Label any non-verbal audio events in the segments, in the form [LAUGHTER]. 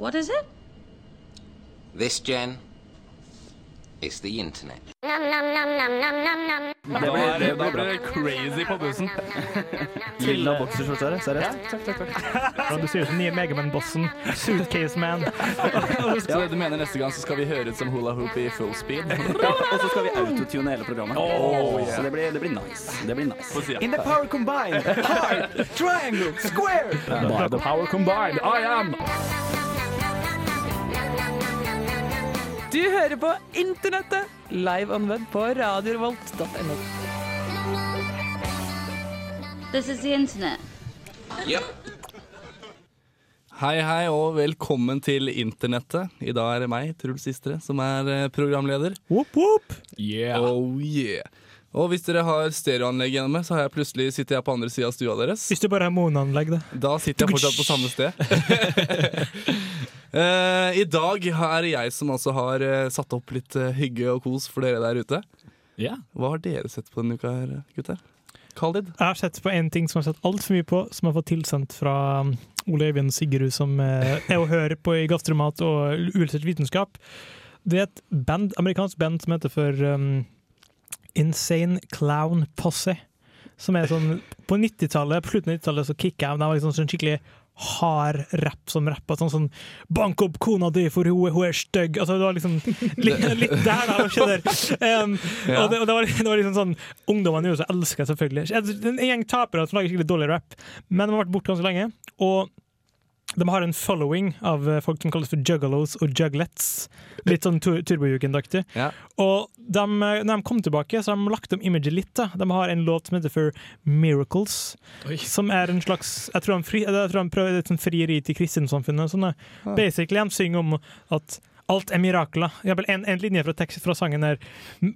What is it? This, Jen, is the internet. Da blir, da blir det crazy på bussen. Lilla bokserskjorte seriøst. Ja, Du ser ut som nye Megaman-bossen. Suitcase Man. [LAUGHS] Så du mener neste gang så skal vi høre ut som hula hoop i full speed? [LAUGHS] Og så skal vi autotune hele programmet. Oh, yeah. Så det blir, det blir nice. Det blir nice. In the power combined, hard, triangle, square. By the power combined, I am Du hører på Internettet, live on web på radiorevolt.no. This is the internet. Yep. Hei, hei, og velkommen til internettet. I dag er det meg, Truls Istre, som er eh, programleder. Whoop, whoop. Yeah. Oh yeah. Og hvis dere har stereoanlegg gjennom meg, så har jeg plutselig sitter jeg på andre sida av stua deres. Hvis du bare har moneanlegg, da. Da sitter jeg fortsatt på samme sted. [LAUGHS] Eh, I dag er det jeg som altså har eh, satt opp litt eh, hygge og kos for dere der ute. Ja. Hva har dere sett på denne uka her, gutter? Khalid? Jeg har sett på en ting som jeg har sett altfor mye på, som jeg har fått tilsendt fra um, Ole Øyvind Sigerud, som eh, er å høre på i Gastromat og Uillustrert vitenskap. Det er et band, amerikansk band som heter for um, Insane Clown Posse. Som er sånn På 90-tallet, på slutten av 90-tallet så kicka jeg. De var liksom sånn skikkelig hard rapp som rappa. Sånn sånn 'Bank opp kona di, for hun, hun er stygg'. Altså, det var liksom litt, litt der, da. um, Ja. Og det, og det, var, det var liksom sånn Ungdommene jo så elsker selvfølgelig. En gjeng tapere som lager skikkelig dårlig rap, men de har vært borte ganske lenge. Og de har en following av eh, folk som kalles for juggalos og juglets. Litt sånn tur turbojugend-aktig. Ja. Og de, eh, når de kom tilbake, så har de lagt om imaget litt. da. De har en låt som heter for Miracles, som er en slags Jeg tror de, fri, jeg tror de prøver et sånn frieri til kristensamfunnet. Sånn, da. Ah. Basically, de synger om at alt er mirakler. En, en linje fra, tekst, fra sangen er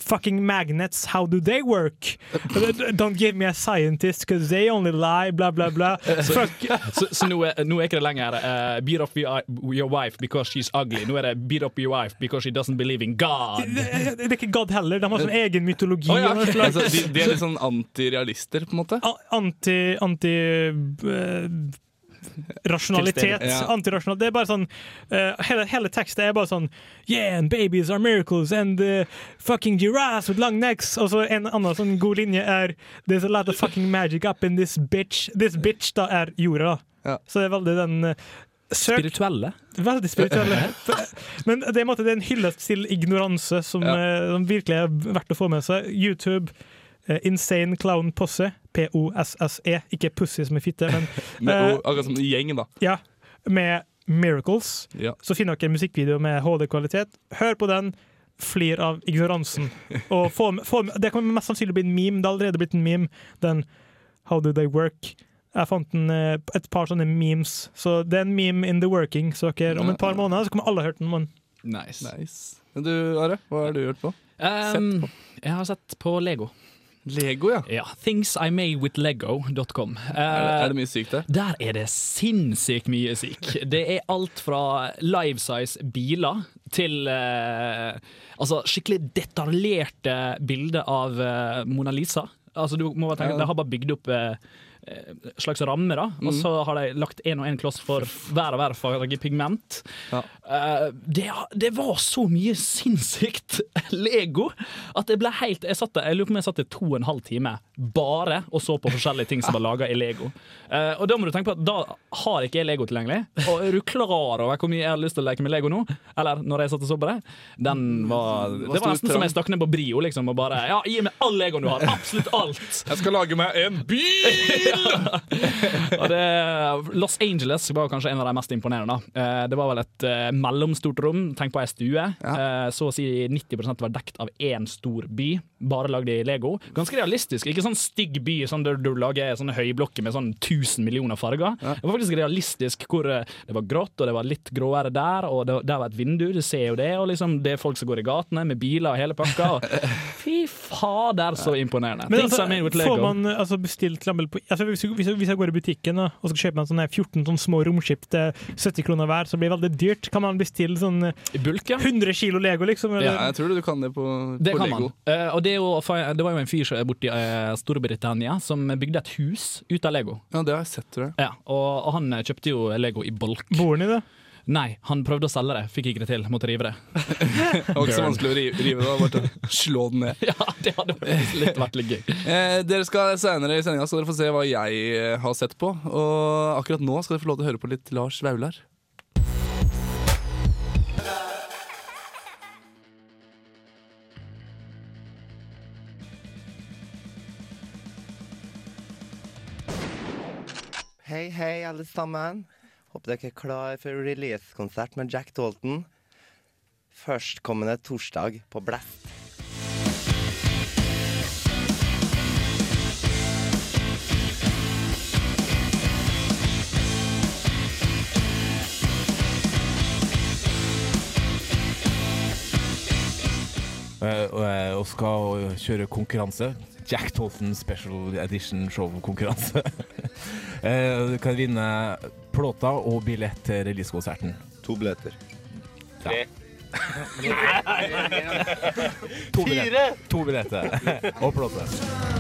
Fucking magnets, how do they work? [LAUGHS] Don't give me a scientist, because they only lie, bla, bla, bla. [LAUGHS] Fuck, [LAUGHS] Så, så nå, er, nå er ikke det lenger uh, beat up your, your wife because she's ugly. Nå er det beat up your wife because she doesn't believe in God. det, det er ikke God heller. De har sånn egen mytologi. Oh, ja, okay. slags- Altså, de, de er litt sånn antirealister, på en måte. Anti... anti eh, Rasjonalitet. Ja. Antirasjonal. Det er bare sånn uh, hele, hele teksten er bare sånn Yeah, and babies are miracles, and uh, fucking giraffes with long necks. Og så en annen sånn god linje er There's a lot of fucking magic up in this bitch. This bitch da er jorda. Ja. Så det er veldig den uh, Søk Spirituelle. Veldig spirituelle. [LAUGHS] Men det er, en måte, det er en hyllest til ignoranse som, Ja. som virkelig er verdt å få med seg. YouTube, Insane Clown Posse, P-O-S-S-E. Ikke pussy som er fitte, men [LAUGHS] Med, eh, akkurat som en gjeng, da. ja, med Miracles. Ja. Så finner dere en musikkvideo med HD-kvalitet. Hør på den. Flir av ignoransen. Og få, få, det kommer mest sannsynlig bli en meme. Det har allerede blitt en meme. Den How do they work? Jeg fant en, eh, et par sånne memes. Så det er en meme in the working. Så dere, om et par måneder så kommer alle hørt den. Men Nice. Nice. Men du, Are, hva har du gjort på? Um, jeg har sett på Lego. Lego, ja. Ja, ThingsImadewithlego.com. Er det, Uh, er det mye sykt der? Der er det sinnssykt mye syk. Det er alt fra life-size biler til uh, altså skikkelig detaljerte bilder av uh, Mona Lisa. Altså du må bare tenke Ja. De har bare bygd opp eh, eh, slags ramme, da. og så har de lagt én og én kloss for hver og hver farge pigment. Ja. Eh, det, det var så mye sinnssykt [LAUGHS] Lego at jeg ble helt Jeg, satt, der- jeg lurer på om jeg satt i to og en halv time bare og så på forskjellige ting som var laga i Lego. Uh, og da må du tenke på at da har ikke jeg Lego tilgjengelig. Og er du klar over hvor mye jeg har lyst til å leke med Lego nå? Eller når jeg satt og så på det? Den var, det var nesten som jeg stakk ned på Brio liksom, og bare Ja, gi meg all Legoen du har! Absolutt alt! Jeg skal lage meg en bil! [LAUGHS] Og det, Los Angeles var kanskje en av de mest imponerende. Eh, Det var vel et uh, mellomstort rom, tenk på ei stue. Eh, Så å si 90% var dekt av én stor by, bare lagd i Lego. Ganske realistisk. Ikke sånn stygg by sånn der du lager sånne høyblokker med sånn 1000 millioner farger. Det var faktisk realistisk hvor eh, det var grått, og det var litt gråere der, og det, der var et vindu, du ser jo det, og liksom det er folk som går i gatene med biler og hele pakka. Og, [LAUGHS] fy fader, så imponerende. Men altså, får man altså, bestilt lammel på altså, hvis, hvis, hvis jeg går i butikken da, og skal kjøpe meg en sånn 14 sånne små romskip til 70 kroner hver, så blir det veldig dyrt. Kan man bestille sånn eh, I bulk, ja. 100 kilo Lego, liksom? Eller? Ja, jeg tror du kan det på, Det på kan Lego. man. Eh, og det, er jo, det var jo en fyr borti uh, eh, Storbritannia som bygde et hus ut av Lego. Ja, det har jeg sett, tror jeg. Ja, og, og han kjøpte jo Lego i bulk. Bor han i det? Nei, han prøvde å selge det, fikk ikke det til. Måtte rive det. [LAUGHS] Også så vanskelig å rive, rive det, bare slå den ned. [LAUGHS] Ja, det hadde litt vært litt gøy. Eh, dere skal Senere i sendinga skal dere få se hva jeg eh, har sett på. Og akkurat nå skal dere få lov til å høre på litt Lars Vaular. Hei, hei, alle sammen. Håper dere er klar for release-konsert med Jack Dalton. Førstkommende torsdag på Blast. Eh, og, skal kjøre konkurranse. Jack Tolton Special Edition Show-konkurranse. uh, [LAUGHS] Du kan vinne plåter og billett til releasekonserten. To billetter. Tre. [LAUGHS] to billetter. To [LAUGHS] billetter og plåte.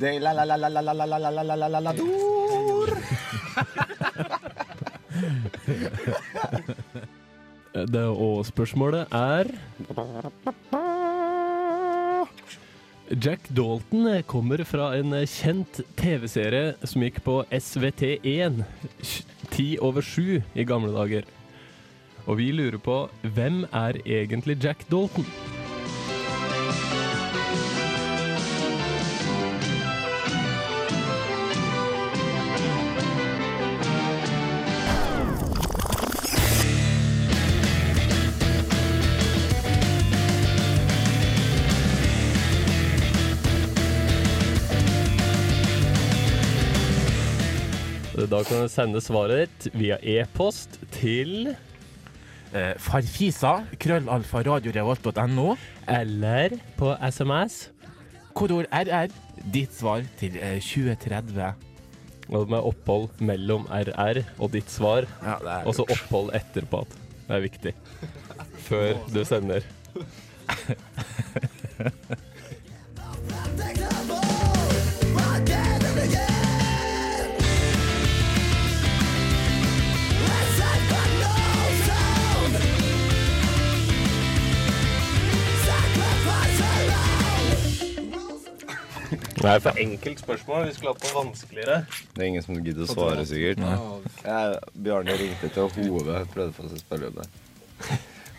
De la la la la la la la la la la la la dor. Det, og spørsmålet er Jack Dalton kommer fra en kjent TV-serie som gikk på SVT1 ti over sju i gamle dager. Og vi lurer på hvem er egentlig Jack Dalton? Da kan du sende svaret ditt via e-post til Eh, Farfisa, krøllalfa, radiorevolt.no. Eller på SMS. Kodord RR. Ditt svar til eh, 2030. Og med opphold mellom RR og ditt svar. Ja, Og så opphold etterpå. Det er viktig. Før du sender. [LAUGHS] Det er for enkelt spørsmål. Vi skulle hatt noe vanskeligere. Det er ingen som gidder å svare, sikkert. Jeg, Bjarne ringte til Hove, prøvde å spørre seg det. der.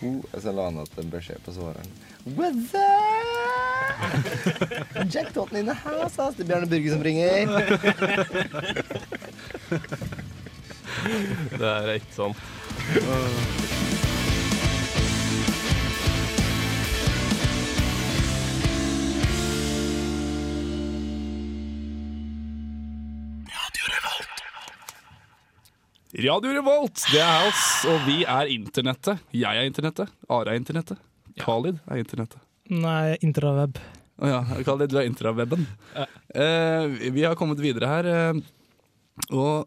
Ho, så la han igjen en beskjed på svareren. What's up? [LAUGHS] Jack-totten in the house, ass. Det er Bjarne Burge som ringer. [LAUGHS] Det er ikke sånn. Radio Revolt, det er oss, og vi er internettet. Jeg er internettet. Are er internettet. Khalid er internettet. Nei, intraweb. Å ja, Khalid, du er intraweben. Eh, vi har kommet videre her, eh, og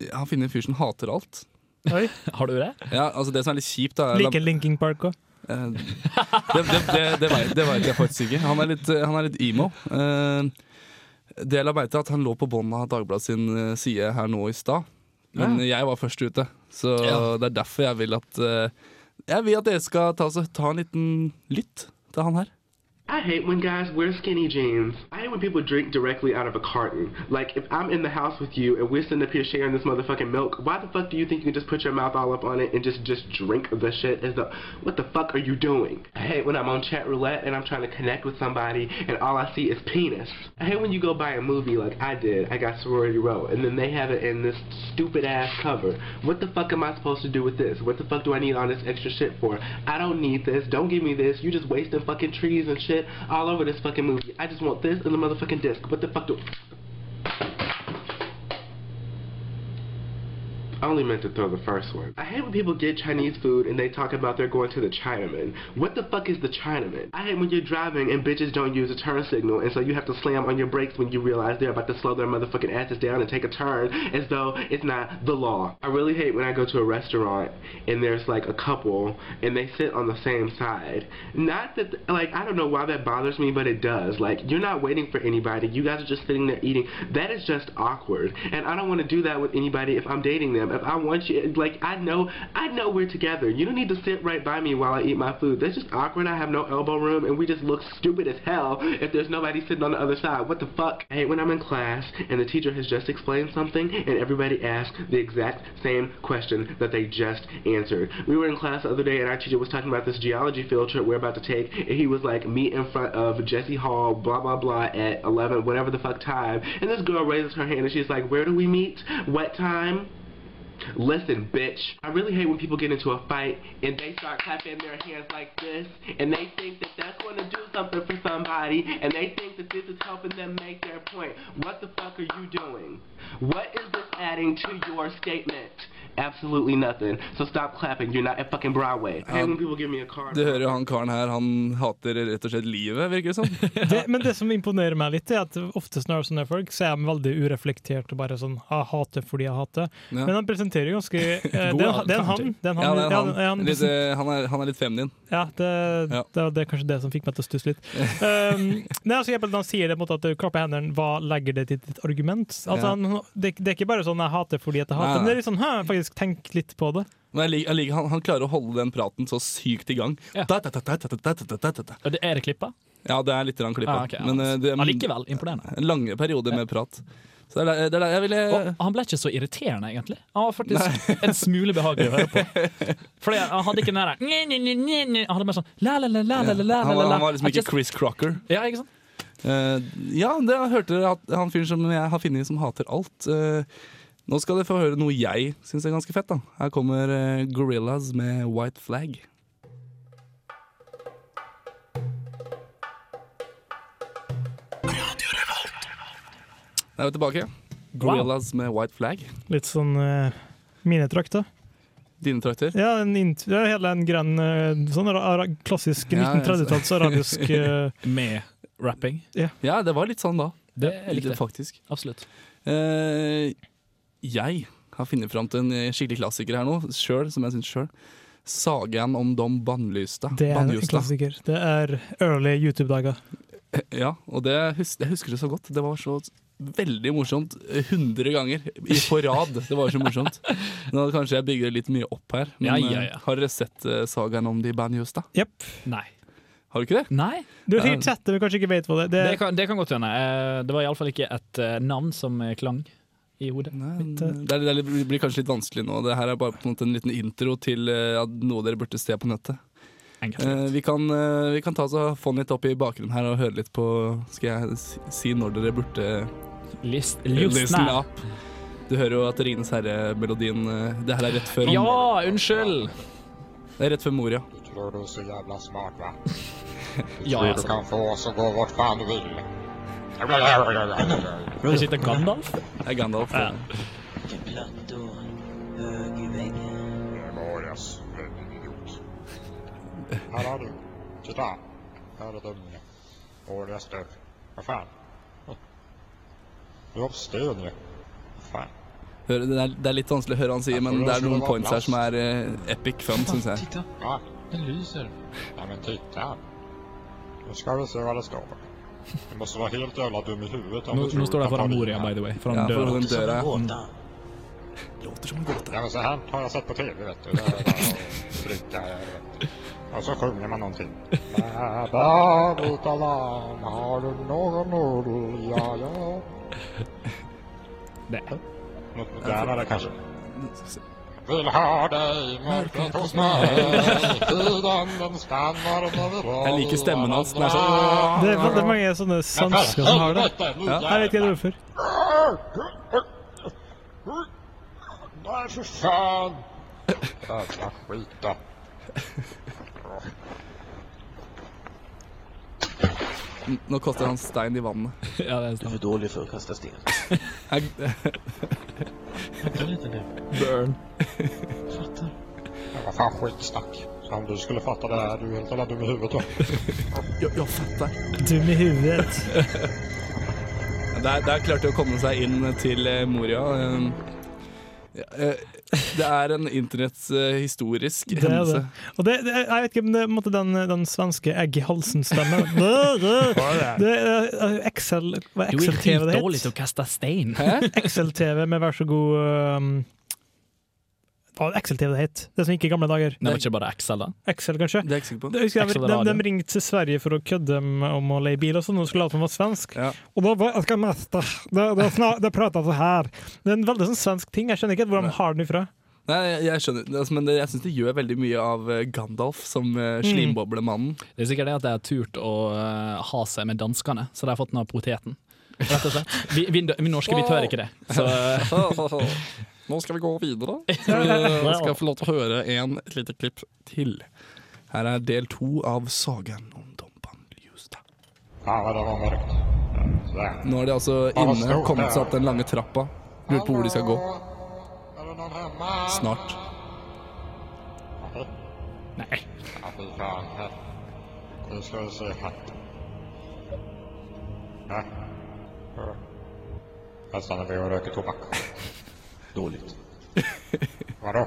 jeg har funnet en fyr som hater alt. Oi. [LAUGHS] Har du det? Ja, altså Det som er litt kjipt, da Like Liker Linking Park òg. Eh, det, det, det, det, vet, jeg faktisk ikke. Han er litt, han er litt emo. Eh, det jeg la meg til at Han lå på bånn av Dagbladet sin eh, side her nå i stad. Men jeg var først ute, så Ja. det er derfor jeg vil at eh, Jeg vil at dere skal ta, så, ta en liten lytt til han her. I hate when guys wear skinny jeans. I hate when people drink directly out of a carton. Like, if I'm in the house with you and we're sitting up here sharing this motherfucking milk, why the fuck do you think you can just put your mouth all up on it and just just drink the shit as the what the fuck are you doing? I hate when I'm on chat roulette and I'm trying to connect with somebody and all I see is penis. I hate when you go buy a movie like I did. I got Sorority Row and then they have it in this stupid ass cover. What the fuck am I supposed to do with this? What the fuck do I need all this extra shit for? I don't need this. Don't give me this. You just wasting fucking trees and shit all over this fucking movie. I just want this and the motherfucking disc. What the fuck do? I only meant to throw the first one. I hate when people get Chinese food and they talk about they're going to the Chinaman. What the fuck is the Chinaman? I hate when you're driving and bitches don't use a turn signal and so you have to slam on your brakes when you realize they're about to slow their motherfucking asses down and take a turn as though it's not the law. I really hate when I go to a restaurant and there's like a couple and they sit on the same side. Not that, like, I don't know why that bothers me, but it does. Like, you're not waiting for anybody. You guys are just sitting there eating. That is just awkward. And I don't want to do that with anybody if I'm dating them. If I want you, like, I know, I know we're together. You don't need to sit right by me while I eat my food. That's just awkward. I have no elbow room and we just look stupid as hell if there's nobody sitting on the other side. What the fuck? I hate when I'm in class and the teacher has just explained something and everybody asks the exact same question that they just answered. We were in class the other day and our teacher was talking about this geology field trip we're about to take and he was like, meet in front of Jesse Hall, blah blah blah at 11, whatever the fuck time. And this girl raises her hand and she's like, where do we meet? What time? Listen, bitch. I really hate when people get into a fight and they start clapping their hands like this and they think that that's going to do something for somebody and they think that this is helping them make their point. What the fuck are you doing? What is this adding to your statement? Absolutely nothing. So stop clapping. You're not at fucking Broadway. I hate when people give me a card. Du hører han karen her, han hater rett og slett livet, virker det som. [LAUGHS] Det, men det som imponerer meg litt, er at oftest når det er sånne folk, så er de veldig ureflektert og bare sånn Jeg hater fordi jeg hater. Ja. Men han representerer ganske [LAUGHS] eh, God, det, er en han. Det han, ja, han. Ja, han, litt, eh, han, er, han, er, litt feminin. Ja, det, ja. Det, det, er kanskje det som fikk meg til å stusse litt. [LAUGHS] um, nei, altså, han sier det på en måte at du klapper hendene, hva legger det til ditt argument? Altså, han, det, det, er ikke bare sånn 'jeg hater fordi jeg hater', men det er litt sånn 'hæ, faktisk tenk litt på det'. Liker, han, klarer å holde den praten så sykt i gang. Ja. Da, er det klippa? Ja, det er litt klippa. Ah, okay, men, eh, det, allikevel imponerende. Lange perioder med prat. Så det er det er jeg ville Og han ble ikke så irriterende, egentlig. Han var faktisk en smule behagelig å høre på. Fordi Han hadde ikke den der. Han hadde mer sånn la, la, la, la, la, la, la, han, var, la. han var liksom ikke Chris Crocker. Ja, ikke sant? Uh, ja, det hørte dere at han fyren som jeg har funnet som hater alt. Uh, nå skal dere få høre noe jeg syns er ganske fett. da Her kommer uh, Gorillas med White Flag. Da er vi tilbake. Gorillas med White Flag. Litt sånn uh, mine trakter. Dine trakter? Ja, en, int- ja, hele en grønn eh, sånn klassisk Ja, ja, så- 1930-talls arabisk uh, [LAUGHS] Med rapping. Ja. Ja, det var litt sånn da. Det jeg likte jeg. Faktisk. Absolutt. Uh, jeg har funnet fram til en skikkelig klassiker her nå, sjøl, som jeg syns sjøl. Sagaen om de Bannlysta. Det er en klassiker. Det er early YouTube-dager. Ja, og det jeg husker det så godt. Det var så veldig morsomt. eh, 100 ganger i på rad. Det var så morsomt. Nå kanskje jeg bygger litt mye opp her, men Ja, ja, ja. eh, har dere sett uh, sagaen om de Bannlysta? Jepp. Nei. Har du ikke det? Nei. Du har sikkert sett det, men kanskje ikke vet hva det er. Det kan, det kan godt hende. Eh, Det var iallfall ikke et eh, navn som eh, klang i hodet. Det, er, det er, litt- blir kanskje litt vanskelig nå. Det her er bare på en måte en liten intro til eh, noe dere burde se på nettet. Eh, vi, kan, eh, vi kan ta oss og få den litt opp i bakgrunnen her og høre litt på Skal jeg si, når dere burde List, listen listen up? Du hører jo at Ringenes herre-melodien eh, Det her er rett før Ja, unnskyld! Det er rett før Moria. Du Tror du er så jævla smart hva? [LAUGHS] Du Ja, tror alltså. du kan få oss å gå vårt faen du vil. Det sitter Gandalf. Det er Gandalf. Ja. Memorias, Här har du. Titta. Här är den. Och resten. Vad fan? Du har støv, fan? Hør, det, er, det er litt vanskelig å høre han sier, men det er noen points her som er uh, epic fun, syns jeg. Titta. Va? Den lyser. Ja men titta. Nå skal vi se hva det står. Du må være helt jævla dum i huvudet Nå, nå står det foran Moria, by the way. Foran Ja, døra. foran døra. Mm. Låter som en gåte. Ja men så her har jeg sett på tv vet du. Det er är bara att trycka. Og så synger man noen ting. har du noen nudel? Ja, ja. Det. Der var det kanskje vil ha deg mørket hos meg. Tiden den skal varme Jeg liker stemmen hans. Den er sånn Det er veldig mange sånne sansker som har det. Ja. Jeg vet ikke det hvorfor. Nei, for faen. Jævla skit, da. Nå kaster han stein i vannet. [LAUGHS] Ja, det er Du er för dålig för att kasta sten. [LAUGHS] Jeg, Vänta lite nu. Burn. Fattar. Ja, vad fan skitsnack. Så om du skulle fatta det här, du är helt jävla dum i huvudet då. jeg, jeg fatter. Dum i huvudet. [LAUGHS] Der, der klarte å komme seg inn til Moria Moria. Eh, ja, eh, Det er en internettshistorisk Det er hendelse. det. Og det, det, jeg vet ikke om det måte den, den svenske egg i halsen-stemmen. [LAUGHS] Det er Excel Hva er Du er Excel-TV det dårlig til å kaste stein. Excel-TV med vær så god um, Hva var det Excel-TV det het? Det som gikk i gamle dager. Det var ikke bare Excel, da? Excel, kanskje? Det er jeg på. Jeg husker Excel de, de, de ringte til Sverige for å kødde med- om å leie bil og sånn, og skulle late som var svensk. Og da var jeg skal meste Det, det, det prata så her. Det er en veldig sånn svensk ting. Jeg skjønner ikke hvor de har den ifra. Nei, jeg, jeg skjønner, altså, men jeg syns det gjør veldig mye av eh, Gandalf som uh, Mm. Det er sikkert det at de har turt å eh, ha seg med danskene, så de har fått den av poteten. Rett og slett. Vi, vi, vi norske vi tør ikke det. Så, [LAUGHS] Nå skal vi gå videre. [LAUGHS] Vi skal få lov til å høre en, et lite klipp til. Her er del to av sagaen om Dompan mörkt. Nå er de altså inne, kommet seg opp den lange trappa. Lurer på hvor de skal gå. Snart. Nei. Fy faen. Här. Nu ska vi se här. Ja. Ja. Här stannar vi och röker tobak. Dåligt. [LAUGHS] Vadå?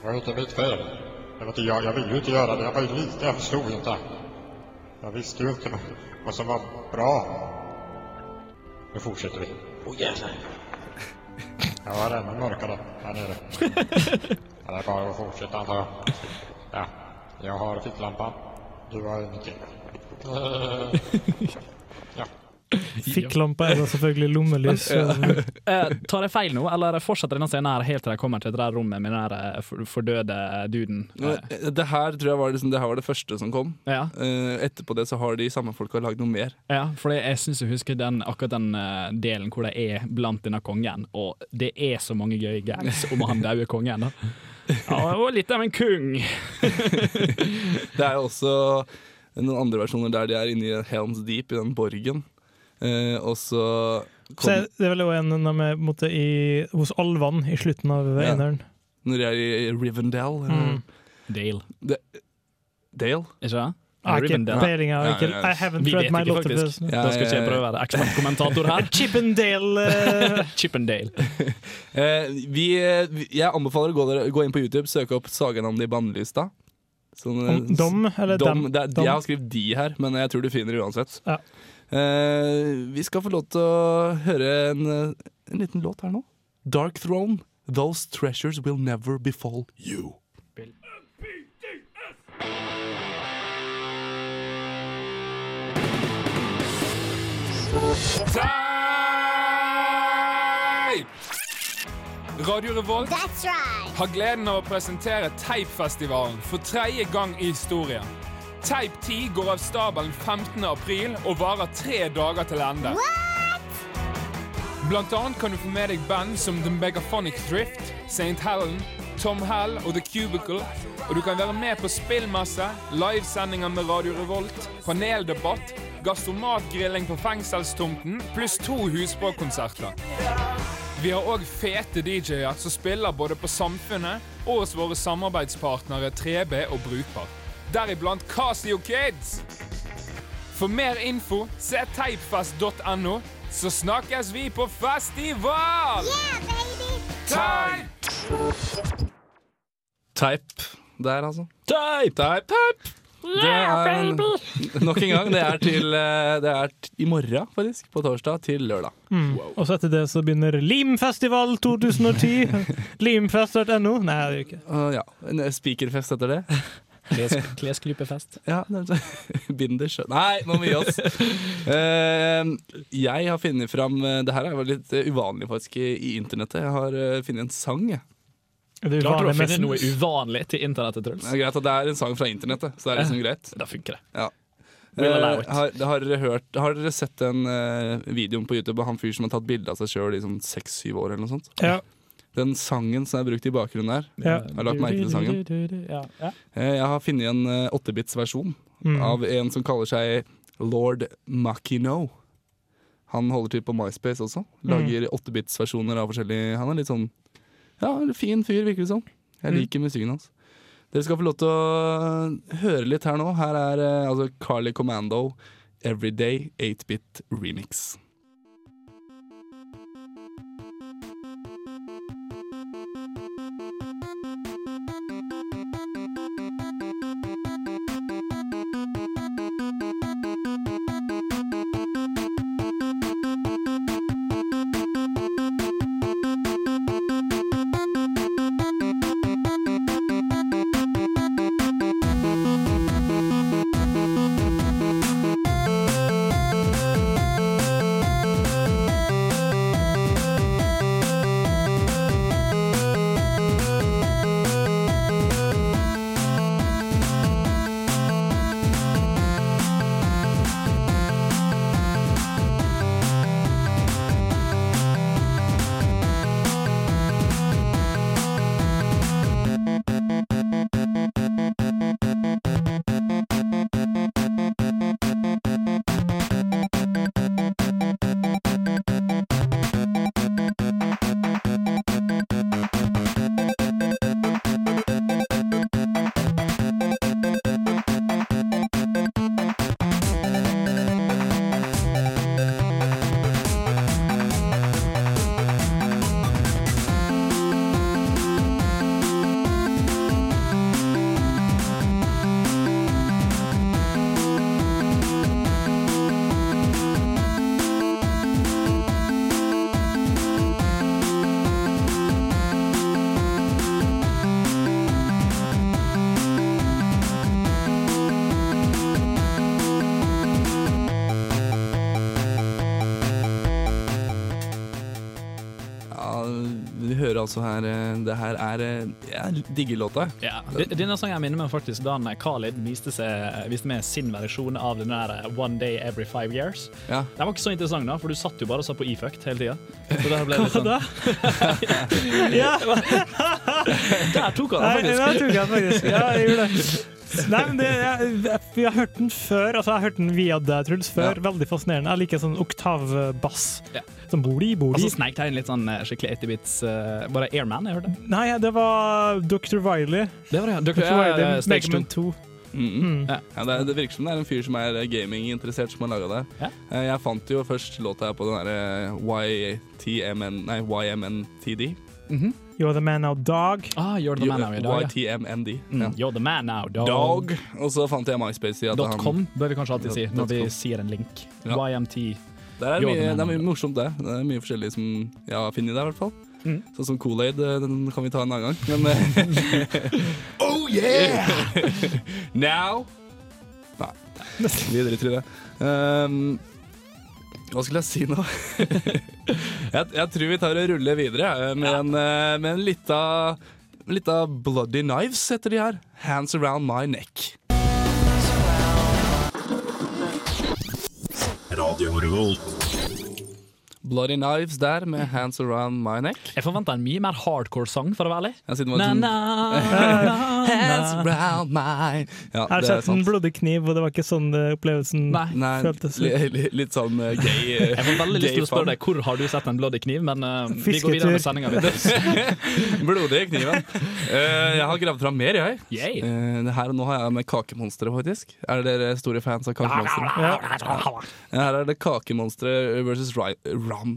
Det var ju inte mitt fel. Det var inte jag. Jag ville ju inte göra det. Jag var ju liten. Jag förstod ju inte. Jag visste ju inte vad som var bra. Nu fortsätter vi. Åh jävlar. Jag var ännu mörkare här nere. Ja, [LAUGHS] det är bara att fortsätta antar jag. Ja, jag har ficklampan. Du har ingenting. [LAUGHS] Ja. Fikklampe er da selvfølgelig lommelys. Eh, tar jeg feil nå, eller fortsetter denne scenen her helt til de kommer til det der rommet med den der eh, for- fordøde duden? Nå, Eh, eh, Det her tror jeg var, liksom, det her var det første som kom. Ja. Eh, etterpå det så har de samme folka lagd noe mer. Ja, for jeg syns jeg husker den, akkurat den eh, delen hvor de er blant denne kongen, og det er så mange gøye gags om han daue kongen. da. Ja, det var litt av en kung. [LAUGHS] Det er jo også noen andre versjoner der de er inne i Helms Deep, i den borgen. Eh, og så kom, Så det er vel også en er måte i, hos alvene i slutten av Ja. eneren. Når de er i Rivendell. Mm. Dale. De, Dale? Ikke det? Jeg har ikke peiling. Jeg, ikke, I haven't read my lot of this. Da skal ikke jeg prøve å være ekspertkommentator her. [LAUGHS] Chippendale [LAUGHS] eh, Chippendale. uh, [LAUGHS] vi, vi- jeg anbefaler å gå, der, gå inn på YouTube, søke opp Sagaen om de bannlysta. Sånn, eh, dom, eller dom, dem? det er, Jeg har skrevet de her, men jeg tror du finner det uansett. Ja. Eh, vi skal få lov til å høre en, eh, en liten låt her nå. Dark Throne. Those treasures will never befall you. Teip! Radio Revolt har gleden av å presentere Teipfestivalen for tredje gang i historien. Teip 10 går av stabelen 15. april og varer tre dager til ende. Blant annet kan du få med deg band som The Megaphonic Thrift, St. Helen, Tom Hell og The Cubicle. Og du kan være med på spillmesse, livesendinger med Radio Revolt, paneldebatt, gastromatgrilling på fengselstomten, pluss to husbråkonserter. Vi har òg fete DJ-er som spiller både på Samfunnet og hos våre samarbeidspartnere 3B og Brukbar. Deriblant Casio Kids. For mer info, se teipfest.no, så snakkes vi på festival! Teip! Teip der, altså. Teip! Teip, teip. Det er [LAUGHS] nok en gang. Det er, til, eh, det er i morgen, faktisk. På torsdag til lørdag. Mm. Og så etter det så begynner Limfestival 2010. [LAUGHS] Limfest.no. Nei, det gjør ikke. Uh, ja. En spikerfest speakerfest etter det. Kles, [LAUGHS] klesklypefest. Ja, det er Binders Nei, nå må vi gi oss. Uh, jeg har funnet fram eh, Det her er jo litt eh, uvanlig faktisk i, internettet. Jeg har eh, funnet en sang. jeg. Det er Klarte du å finne noe uvanlig til internettet, Truls? Det er greit at det er en sang fra internettet, så det er liksom greit. Da funker det. Ja. Eh, har, har, dere hørt, har dere sett den uh, videoen på YouTube av han fyr som har tatt bilde av seg sjøl i sånn seks-syv år? eller noe sånt? Ja. Den sangen som er brukt i bakgrunnen der, Ja. Har lagt merke til sangen? Ja, ja. Eh, Jeg har funnet en 8-bits-versjon Mm. av en som kaller seg Lord Makino. Han holder til på MySpace også. Lager 8-bits-versjoner av forskjellige Han er litt sånn Ja, en fin fyr, virker det som. Jeg Mm. liker musikken hans. Dere skal få lov til å høre litt her nå. Her er eh, altså Carly Commando, Everyday 8-bit remix. Altså her eh, Det her er eh, Jeg digger låta. Ja. Denne sangen minner meg faktisk da Khalid viste, seg, viste med sin versjon av den der One Day Every Five Years. Ja. Den var ikke så interessant, da, for du satt jo bare og sa på e-fucked hele tida. Så der ble det litt Hva sånn da? [LAUGHS] Ja! Der tok han Nei, der tok han faktisk. Ja, jeg gjorde det. Nei, men det, jeg, jeg, har hørt den før. Altså, jeg har hørt den via deg, Truls, før. Veldig fascinerende. Jeg liker sånn oktavbass. Sånn de. Og så sneik jeg inn litt sånn eh, skikkelig 80-bits uh, Var det Airman jeg hørte? Nei, det var Dr. Wiley. Det var det, ja. Dr. Dr. Wiley, ja, Megaman 2. Mm. Mm. Ja, det, det virker som det er en fyr som er gaminginteressert som har laga det. Ja? Jeg fant jo først låta her på den derre YTMN Nei, YMNTD. You're the man now, dog. Ah, you're the man now, dog. YTMND. Mm, You're the man now, dog. Dog. Og så fant jeg MySpace. i at Dot han- .com bør vi kanskje alltid si når vi sier en link. Ja. YMT. Det er, mye, det er mye morsomt, det. Det er mye forskjellig som jeg har funnet der, i hvert fall. Mm. Sånn som Kool-Aid, eh, den kan vi ta en annen gang. Men eh, [LAUGHS] Oh yeah! [LAUGHS] Now Nei, vi driter i det. Um, hva skulle jeg si nå? [LAUGHS] jeg, jeg tror vi tar og ruller videre eh, med, en, eh, med en lita, lita Bloody Knives heter de her. Hands Around My Neck. Radio Revolt. Bloody Knives der med Hands Around My Neck. Jeg forventa en mye mer hardcore sang, for å være ærlig. Ja, siden det Na, sånn- [LAUGHS] na, Hands around my Ja, Jeg har sett en blodig kniv, og det var ikke sånn det opplevelsen Nei, føltes. Litt, li, litt sånn eh, gay eh, [LAUGHS] Jeg får veldig lyst til å spørre deg hvor har du sett en blodig kniv, men uh, vi går videre med sendinga. [LAUGHS] Blodig kniven. Eh, jeg har gravd fram mer, jeg. Uh, her og nå har jeg med Kakemonsteret, faktisk. Er dere store fans av Kakemonsteret? Ja. Her er det Kakemonstre versus Ri Ram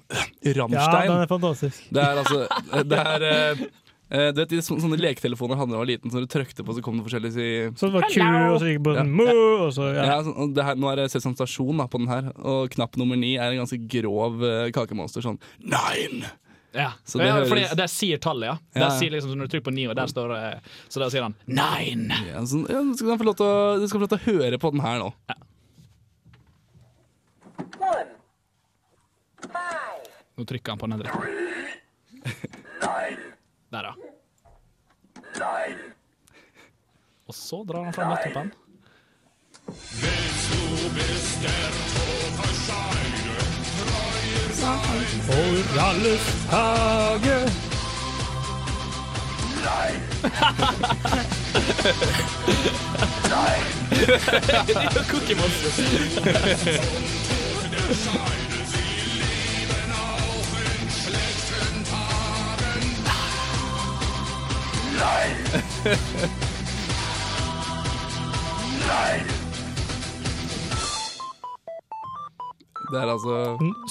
Ja, den er fantastisk. Det er altså Det er eh, eh, du vet, de sånne, sånne leketelefoner hadde da jeg var liten, så når du trykte på, så kom det forskjellige si Så det var ku, og så gikk det på en Mu, og så ja. Ja, så, og det her, nå er det Sesam Stasjon da, på den her, og knapp nummer ni er en ganske grov uh, kakemonster. Sånn nine! Ja, Så det ja høres- fordi der sier tallet, ja. Der sier liksom, så Når du trykker på ni, og der står eh, Så der sier han nine! Ja, så, ja, du, skal få lov til å, høre på den her nå. Nå trykker han på den andre. [LAUGHS] Der, ja. Og så drar han fram laptopen. For alles hage. Cookie Monster. [LAUGHS] [LAUGHS] Nein! Det er altså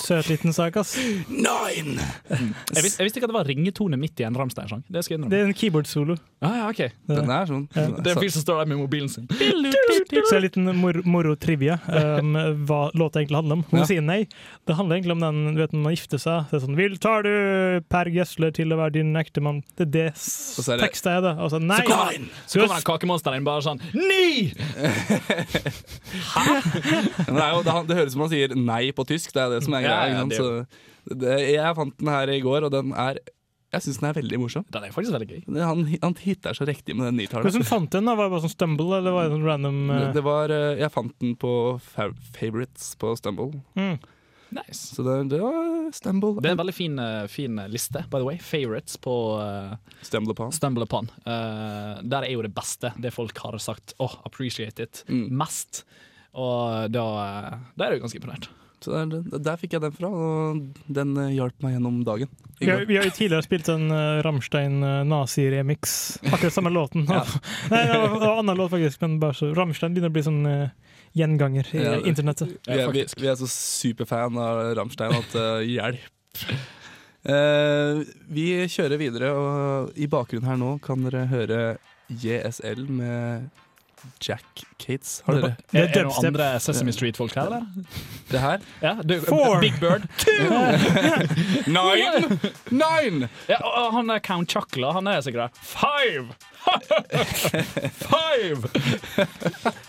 Søt liten sak, ass. Nine! Jeg visste, jeg visste ikke at det var ringetone midt i en Rammstein-sang. Det Det er en keyboard-solo. Ah, ja, ok. Den er sånn. Ja. Det er en fyr som står der med mobilen sin. Så en liten mor moro-trivia um, hva låta egentlig handler om. Hun Ja. sier nei. Det handler egentlig om den du vet, når man gifter seg. Det er sånn Vil tar du Per Gessler til å være din ektemann? Det er det så er det- teksten er, det. Altså, nei! Så kommer, så kommer den kakemonsteren inn bare sånn Ni! [LAUGHS] Hæ? det, er jo, det, det høres ut som han sier nei på tysk, det er det som er greia. ja, ja, det Så det, jeg fant den her i går, og den er Jeg syns den er veldig morsom. Den er faktisk veldig gøy. Han, han hitter så riktig med den nitallet. Hvordan fant du den? da? Var det bare sånn stumble, eller var det sånn random Det, uh, det var, eh, jeg fant den på Favorites på Stumble. mm. Nice. Så det, det var Stumble. Det er en veldig fin, eh, fin liste, by the way. Favorites på uh, Stumble Upon. Stumble Upon. Uh, der er jo det beste, det folk har sagt oh, appreciate it Mm. mest. Og da, da er du ganske imponert. Så der, der fikk jeg den fra, og den eh, hjalp meg gjennom dagen. vi, har, vi har jo tidligere spilt en uh, Rammstein uh, nazi-remix. Akkurat samme låten. [LAUGHS] Ja. [LAUGHS] Nei, det var det var en annen låt, faktisk, men bare så Rammstein begynner å bli sånn uh, gjenganger i Ja, internettet. Vi er, vi, vi er så superfan av Rammstein at uh, hjelp. Uh, [LAUGHS] vi kjører videre, og i bakgrunnen her nå kan dere høre JSL med Jack Cates. Har dere Er, er det noen andre Sesame Street-folk her, eller? det her? Ja, du, Four. Big Bird. [LAUGHS] Nine! Nine! Ja, og han er Count Chocula, han er sikkert Five! [LAUGHS] Five!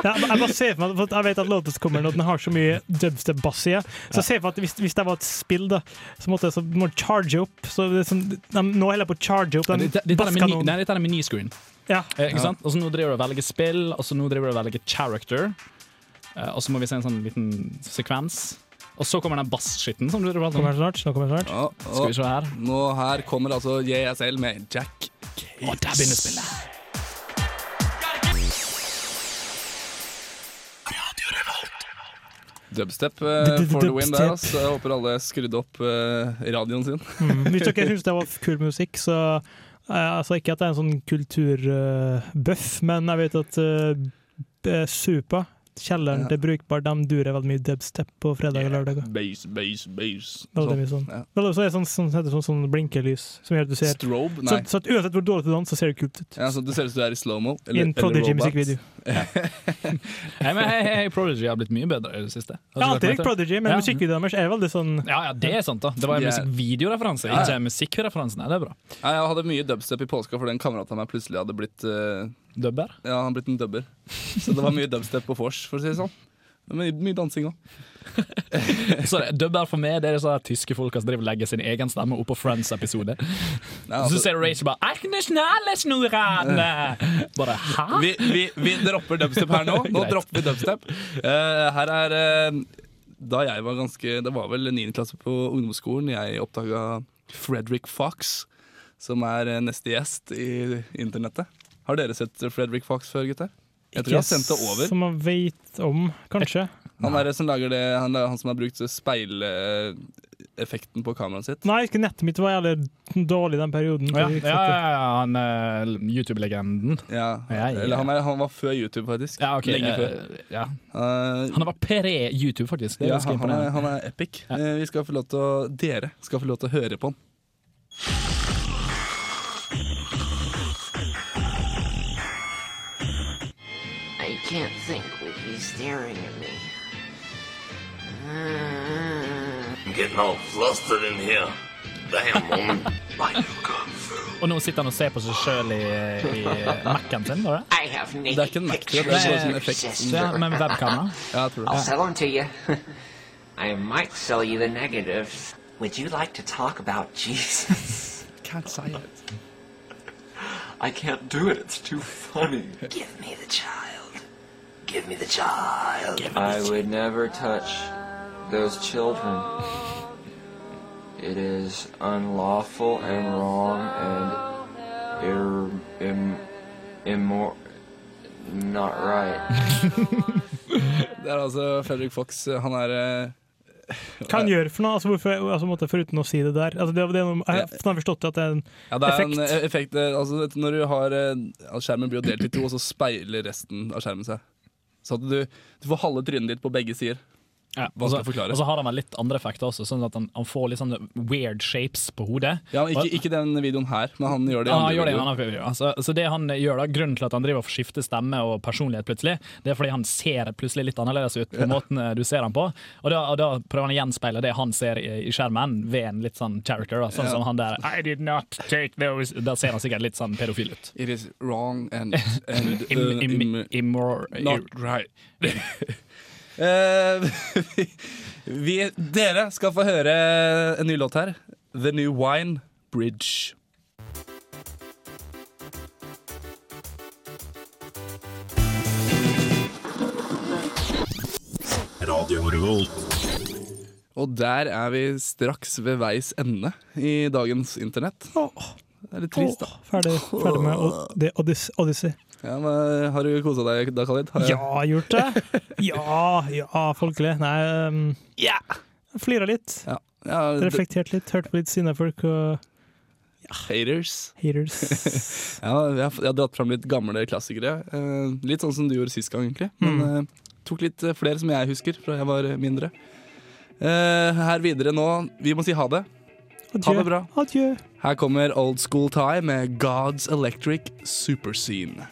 Ja, jeg bare ser for meg, for jeg vet at låten kommer nå, den har så mye dubstep-bass i. Så jeg ser for meg at hvis, hvis det var et spill, da, så måtte jeg så må charge opp. Så det er sånn, de, nå holder jeg på å charge opp den basskanonen. nei, dette er menyscreen. Ja. Eh, ikke Ja. sant? Og så nå driver du og velger spill, og så nå driver du og velger character. Eh, og så må vi se en sånn liten sekvens. Og så kommer den bassskitten som du prater Kommer om. snart. Nå kommer snart. Ja, Skal vi se her. nå her kommer altså JSL med Jack Cates. Og der begynner spillet. Dubstep uh, for the win der. Altså. Jeg håper alle skrudde opp uh, radioen sin. Mm. Hvis dere syns det var kul musikk, så altså Ikke at det er en sånn kulturbøff, men jeg vet at uh, Supa, kjelleren Ja. til Brukbar, de durer veldig mye dubstep på fredag og lørdag. Base, base, base. Veldig mye sånn. Ja. Vel, så er det sånn, sånn, sånn, sånn blinkelys som gjør at du ser Strobe? Nei. så at Uansett hvor dårlig du danser, så ser det kult ut. Ja, så Det ser ut som du er i slow-mo. I en Prodigy-musikkvideo. [LAUGHS] Nei, men hei, hei, Prodigy har blitt mye bedre i det siste. Har alltid likt Prodigy, men Ja. musikkvideoen deres er veldig sånn Ja, ja, det er sant, da. Det var en De er- musikkvideoreferanse, Ja, ja. ikke en musikkreferanse. Nei, det er bra. Jeg hadde mye dubstep i påska fordi en kamerat av meg plutselig hadde blitt eh, Dubber? Ja, han er blitt en dubber. Så det var mye dubstep på vors, for å si det sånn. Men Mye, dansing òg. Så [LAUGHS] dubber for meg det er sånne tyske folk som driver legger sin egen stemme opp på Friends-episode. altså- Så ser du Rachel bare! Bare hæ? Vi, vi, vi dropper dubstep her nå. [LAUGHS] Nå dropper vi dubstep. Uh, her er uh, Da jeg var ganske Det var vel 9. klasse på ungdomsskolen jeg oppdaga Fredrik Fox, som er eh, neste gjest i internettet. Har dere sett Fredrik Fox før, gutter? Jeg tror jeg har sendt det over. Som man vet om, kanskje. Han er som lager det Han, er han som har brukt speileffekten på kameraet sitt. Nei, nettet mitt var jævlig dårlig den perioden. Ja, ja, ja, ja, han er YouTube-legenden. Ja. Eller han, er, han var før YouTube, faktisk. Ja, okay. Lenge eh, før. ja. Eh, Han var pre-YouTube, faktisk. Ja, han, han, er, han er epic. Eh, vi skal få lov til å, dere skal få lov til å høre på han. Can't think with you staring at me. I'm getting all flustered in here. Damn, woman. [LAUGHS] Og nå sitter han og ser på seg sjøl i, i Mac-en sin, var? [LAUGHS] I have Det er ikke en Mac, tror. Det er bare sånn effekt. Ja, med webkamera. Ja, jeg tror I'll sell them to you. [LAUGHS] I might sell you the negatives. Would you like to talk about Jesus? Can't say it. I can't do it. It's too funny. Give me the child. Give me the child. I would never touch those children. It is unlawful and wrong and ir, im, immor, not right. [LAUGHS] Det er altså Fredrik Fox. Han er eh, Hva han gjør for noe? Altså, hvorfor, altså, måtte, foruten å si det der. Altså, det, det er noe, jeg jeg har forstått at det er en Ja, det er effekt. en eh, effekt eh, altså, Når du har eh, Skjermen blir jo delt i to, og så speiler resten av skjermen seg. Så du, du får halve trynet ditt på begge sider. Ja, og så- så har han vel litt andre effekter også, sånn at han, han får litt sånne weird shapes på hodet. Ja, ikke, ikke den videoen her, men han gjør det i Ja, andre han i en videoer. Altså, så det han gjør da, Grunnen til at han driver og skifter stemme og personlighet plutselig, det er fordi han ser plutselig litt annerledes ut på måten eh, du ser han på. Og da, og da prøver han å gjenspeile det han ser i, i skjermen, ved en litt sånn character. Da, sånn Ja. som han der I did not take those Da ser han sikkert litt sånn pedofil ut. It is wrong and, [LAUGHS] and uh, im- im- im, Not right. [LAUGHS] Eh, [LAUGHS] vi, dere skal få høre en ny låt her. The New Wine Bridge. Radio Revolt. Og der er vi straks ved veis ende i dagens internett. Det er litt trist, da. Åh, ferdig, ferdig med det Odyssey. Ja, men Har du kosa deg da, Khalid? Har jeg- Ja, gjort det? Ja, ja, folkelig. Nei um, yeah. Flira litt. Ja, Ja, Reflektert litt. Hørt på litt sinnefolk og Haters. haters. [LAUGHS] Ja, jeg har, dratt fram litt gamle klassikere. Eh, litt sånn som du gjorde sist gang, egentlig. Men Mm. eh, tok litt eh, flere som jeg husker fra jeg var mindre. Eh, her videre nå Vi må si ha det. Ha det bra. Adjø. Her kommer Old School Tie med God's Electric Superscene.